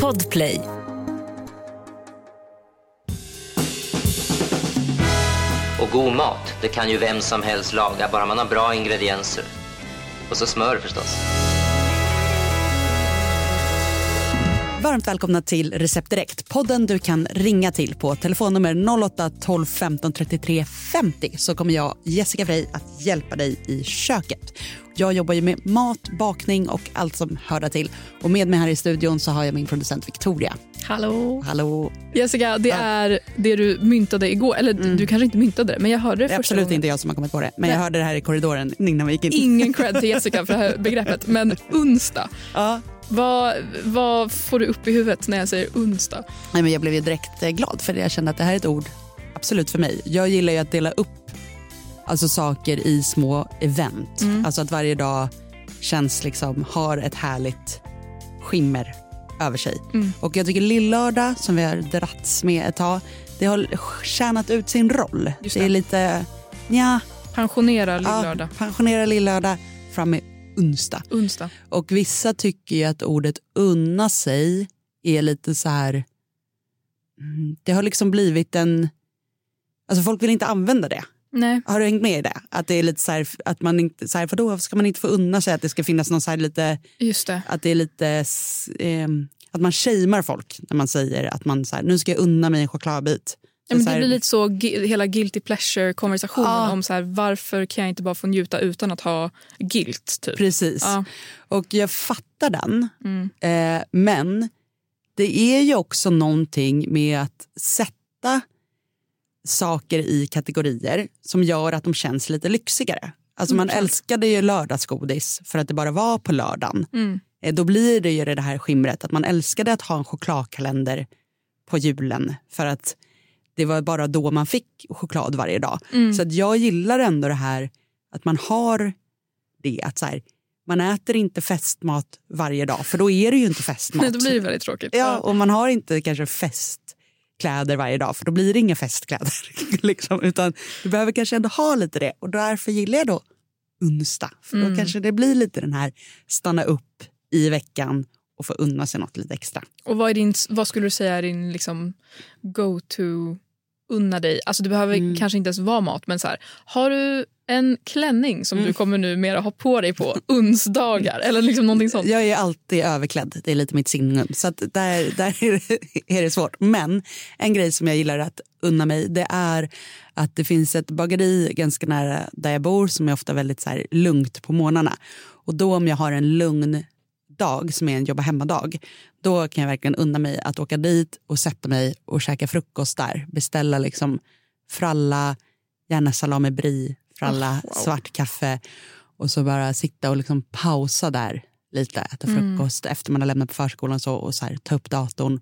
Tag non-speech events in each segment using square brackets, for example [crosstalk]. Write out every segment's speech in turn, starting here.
Podplay. Och god mat, det kan ju vem som helst laga, bara man har bra ingredienser. Och så smör förstås. Varmt välkomna till Recept Direkt, podden du kan ringa till på telefonnummer 08 12 15 33 50 så kommer jag, Jessica Frey, att hjälpa dig i köket. Jag jobbar ju med mat, bakning och allt som hör till. Och med mig här i studion så har jag min producent Victoria. Hallå. Hallå. Jessica, det är det du myntade igår. Eller du kanske inte myntade det, men jag hörde det, Det är första absolut gången. inte jag som har kommit på det, men Nej. jag hörde det här i korridoren innan vi gick in. Ingen cred till Jessica för det här begreppet. Men onsdag, Ja. Vad, vad får du upp i huvudet när jag säger onsdag? Nej, men jag blev ju direkt eh, glad för jag kände att det här är ett ord absolut för mig. Jag gillar ju att dela upp alltså, saker i små event. Alltså att varje dag känns liksom, har ett härligt skimmer över sig. Och jag tycker lillördag som vi har dragits med ett tag, det har tjänat ut sin roll. Just det. det. är lite, ja, Pensionera lillördag. ja pensionera lillördag fram med onsdag. Onsdag. Och vissa tycker ju att ordet unna sig är lite så här... mm, Det har liksom blivit en... Alltså folk vill inte använda det. Nej. Har du hängt med i det? Att det är lite så här, att man inte, så här, för då ska man inte få unna sig att det ska finnas någon så här lite, Just det. att det är lite, ehm, att man shamear folk när man säger att man så här, nu ska jag unna mig en chokladbit. Ja, men det blir lite så hela guilty pleasure-konversationen Ja. om så här, varför kan jag inte bara få njuta utan att ha guilt. Typ. Precis. Ja. Och jag fattar den. Mm. Eh, men det är ju också någonting med att sätta saker i kategorier som gör att de känns lite lyxigare. Alltså man älskade ju lördagsgodis för att det bara var på lördagen. Mm. Eh, Då blir det ju det här skimret att man älskade att ha en chokladkalender på julen för att det var bara då man fick choklad varje dag. Mm. Så att jag gillar ändå det här att man har det att så här, man äter inte festmat varje dag för då är det ju inte [laughs] festmat. Nej, då blir det väldigt tråkigt. Ja, och man har inte kanske festkläder varje dag för då blir det inga festkläder. [laughs] liksom, utan du behöver kanske ändå ha lite det och därför gillar jag då onsdag. För då Mm. kanske det blir lite den här stanna upp i veckan och få unna sig något lite extra. Och vad, är din, vad skulle du säga är din liksom, go-to unna dig? Alltså det behöver Mm. kanske inte ens vara mat, men så här, har du en klänning som Mm. du kommer nu mera ha på dig på onsdagar eller liksom någonting sånt? Jag är alltid överklädd, det är lite mitt signum. Så där, där är, det, [laughs] är det svårt. Men en grej som jag gillar att unna mig det är att det finns ett bageri ganska nära där jag bor som är ofta väldigt så här lugnt på morgnarna. Och då om jag har en lugn dag som är en jobba hemma-dag då kan jag verkligen unna mig att åka dit och sätta mig och käka frukost där. Beställa liksom fralla, gärna salami brie, fralla, Oh, wow. svart kaffe och så bara sitta och liksom pausa där lite, äta Mm. frukost efter man har lämnat på förskolan så, och så här, ta upp datorn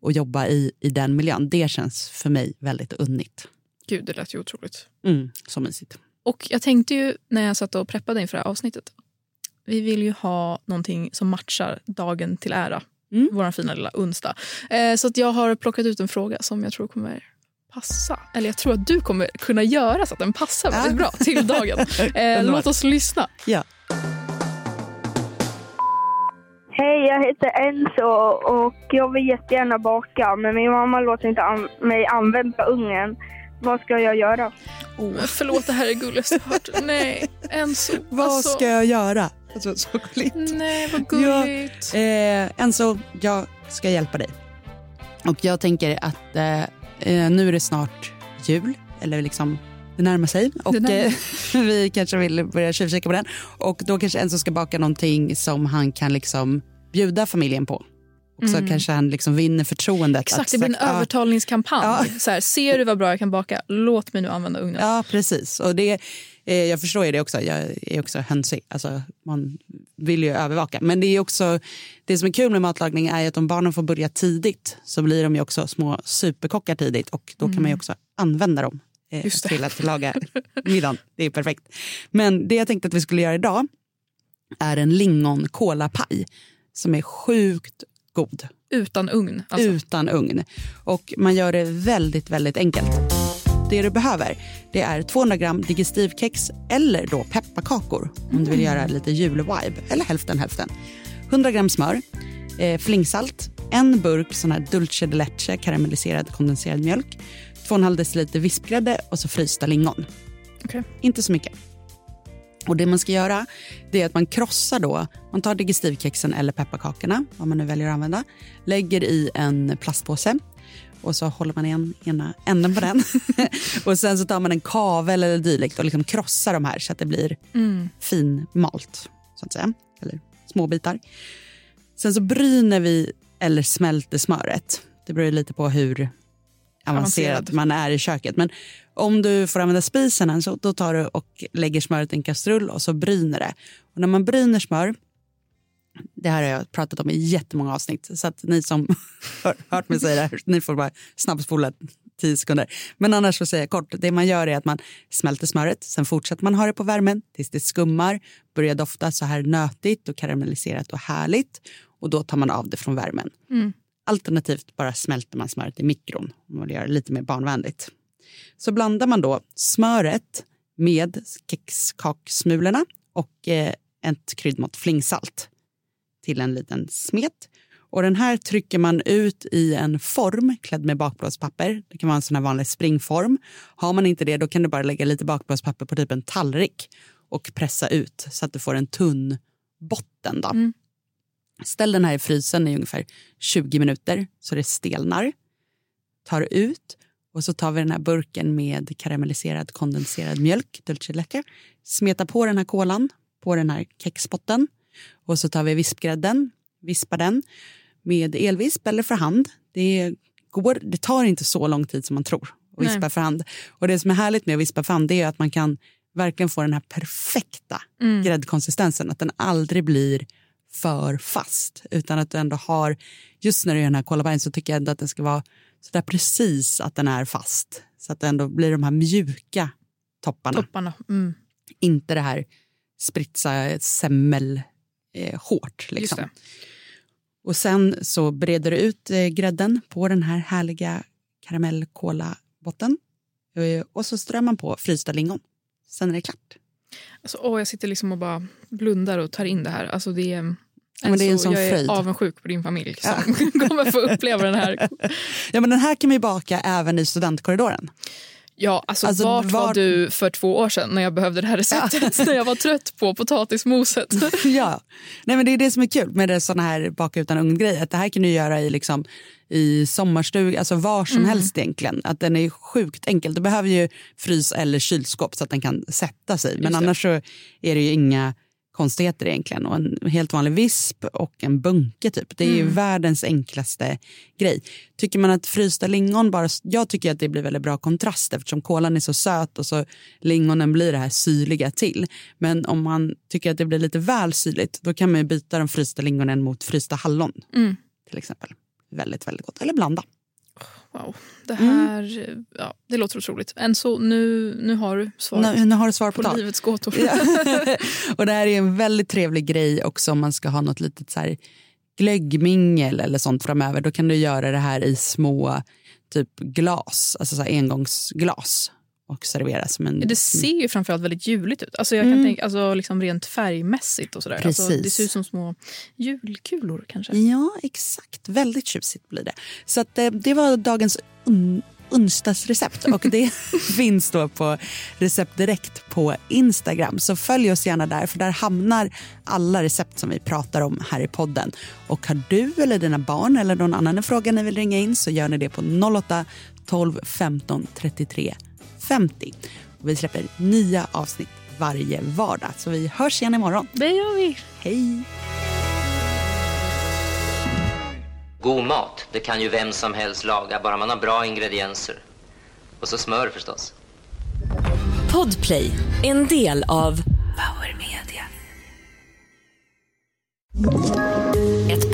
och jobba i, i den miljön. Det känns för mig väldigt unnigt. Gud, det lät ju otroligt. Mm, så mysigt. Och jag tänkte ju när jag satt och preppade inför det här avsnittet. Vi vill ju ha någonting som matchar dagen till ära. Mm. Vår fina lilla onsdag. Eh, så att jag har plockat ut en fråga som jag tror kommer passa. Eller jag tror att du kommer kunna göra så att den passar väldigt bra till dagen. [laughs] Eh, låt oss lyssna. Ja. Hej, jag heter Enzo och jag vill jättegärna baka men min mamma låter inte an- mig använda ugnen. Vad ska jag göra? Oh, förlåt, det här är det gulligaste jag hört. Nej, Enzo. Vad alltså, ska jag göra? Alltså, så gulligt. Nej, vad gulligt. Eh, Enzo, jag ska hjälpa dig. Och jag tänker att eh, eh, nu är det snart jul, eller liksom det närmar sig. Och närmar eh, [laughs] vi kanske vill börja tjuvkika på den. Och då kanske Enzo ska baka någonting som han kan liksom bjuda familjen på. Och så kanske han liksom vinner förtroendet. Mm. Exakt, att det blir en ja, övertalningskampanj. Ja. Så här, ser du vad bra jag kan baka? Låt mig nu använda ugnen. Ja, precis. Och det, jag förstår ju det också. Jag är också hönsig. Alltså, man vill ju övervaka. Men det är också det som är kul med matlagning är att om barnen får börja tidigt så blir de ju också små superkockar tidigt och då kan man ju också använda dem eh, till att laga middagen. Det är perfekt. Men det jag tänkte att vi skulle göra idag är en lingon kolapaj som är sjukt god Utan ugn. Alltså. utan ugn. Och man gör det väldigt, väldigt enkelt. Det du behöver det är 200 gram digestivkex eller då pepparkakor om du vill göra lite julvibe. Eller hälften hälften. 100 gram smör, eh, flingsalt, en burk sån här dulce de leche, karamelliserad kondenserad mjölk, 2,5 deciliter vispgrädde och så frysta lingon. Okej. Inte så mycket. Och det man ska göra det är att man krossar då, man tar digestivkexen eller pepparkakorna, vad man nu väljer att använda, lägger i en plastpåse och så håller man igen ena änden på den. [laughs] och sen så tar man en kavel eller dylikt och liksom krossar de här så att det blir Mm. finmalt, så att säga. Eller små bitar. Sen så bryner vi eller smälter smöret. Det beror lite på hur Avancerad. man är i köket. Men om du får använda spisen så då tar du och lägger smöret i en kastrull och så bryner det. Och när man bryner smör, det här har jag pratat om i jättemånga avsnitt, så att ni som [laughs] har hört mig säga det här, ni får bara snabbspola 10 sekunder. Men annars så säger jag kort, det man gör är att man smälter smöret, sen fortsätter man ha det på värmen tills det skummar, börjar dofta så här nötigt och karamelliserat och härligt och då tar man av det från värmen. Mm. Alternativt bara smälter man smöret i mikron om man vill göra det lite mer barnvänligt. Så blandar man då smöret med kexkaksmulorna och eh, ett kryddmått flingsalt till en liten smet. Och den här trycker man ut i en form klädd med bakplåtspapper. Det kan vara en sån här vanlig springform. Har man inte det då kan du bara lägga lite bakplåtspapper på typ en tallrik och pressa ut så att du får en tunn botten. Då. Mm. Ställ den här i frysen i ungefär 20 minuter så det stelnar. Tar ut och så tar vi den här burken med karamelliserad kondenserad mjölk, dulce leche. Smetar på den här kolan på den här kexbotten och så tar vi vispgrädden, vispar den med elvisp eller för hand. Det, går, det tar inte så lång tid som man tror att vispa Nej. för hand. Och det som är härligt med att vispa för hand är att man kan verkligen få den här perfekta Mm. gräddkonsistensen. Att den aldrig blir för fast. Utan att du ändå har, just när du gör den här kolabajen så tycker jag ändå att den ska vara så där precis att den är fast. Så att det ändå blir de här mjuka topparna. Topparna. Mm. Inte det här spritsa semmel eh, hårt. Liksom. Och sen så breder du ut eh, grädden på den här härliga karamellkolabotten. Eh, och så strör man på frysta lingon. Sen är det klart. Alltså, åh, jag sitter liksom och bara blundar och tar in det här. Alltså, det är, men det är en sån jag är fröjd. avundsjuk på din familj som [laughs] kommer få uppleva den här. [laughs] Ja, men den här kan man ju baka även i studentkorridoren. Ja, alltså, Alltså, vart var var- du för två år sedan när jag behövde det här receptet? [laughs] när jag var trött på potatismoset. [laughs] ja, Nej, men det är det som är kul med det såna här baka utan ugn-grej. Att det här kan du göra i, liksom, i sommarstuga, alltså var som helst egentligen. Att den är sjukt enkel. Du behöver ju frys eller kylskåp så att den kan sätta sig. Men annars så är det ju inga konstigheter egentligen. Och en helt vanlig visp och en bunke typ. Det är ju världens enklaste grej. Tycker man att frysta lingon bara, jag tycker att det blir väldigt bra kontrast eftersom kolan är så söt och så lingonen blir det här syrliga till. Men om man tycker att det blir lite väl syrligt då kan man ju byta de frysta lingonen mot frysta hallon Mm. till exempel. Väldigt, väldigt gott. Eller blanda. Wow, det Mm. här ja, det låter otroligt. En så, nu, nu har du svaret Nu, nu har du svar på på livets gåtor. Ja. [laughs] och det här är en väldigt trevlig grej också om man ska ha något litet så här glöggmingel eller sånt framöver. Då kan du göra det här i små typ glas, alltså så engångsglas och servera som en... Det ser ju framförallt väldigt juligt ut. Alltså jag kan tänka, alltså liksom rent färgmässigt och sådär. Alltså Precis. det ser ut som små julkulor kanske. Ja, exakt. Väldigt tjusigt blir det. Så att, eh, det var dagens un onsdagsrecept och det [laughs] [laughs] finns då på Recept Direkt på Instagram. Så följ oss gärna där för där hamnar alla recept som vi pratar om här i podden. Och har du eller dina barn eller någon annan en fråga ni vill ringa in så gör ni det på 08 12 15 33 50. Och vi släpper nya avsnitt varje vardag så vi hörs igen imorgon. Det gör vi. Hej! God mat, det kan ju vem som helst laga, bara man har bra ingredienser. Och så smör förstås. Podplay, en del av Power Media.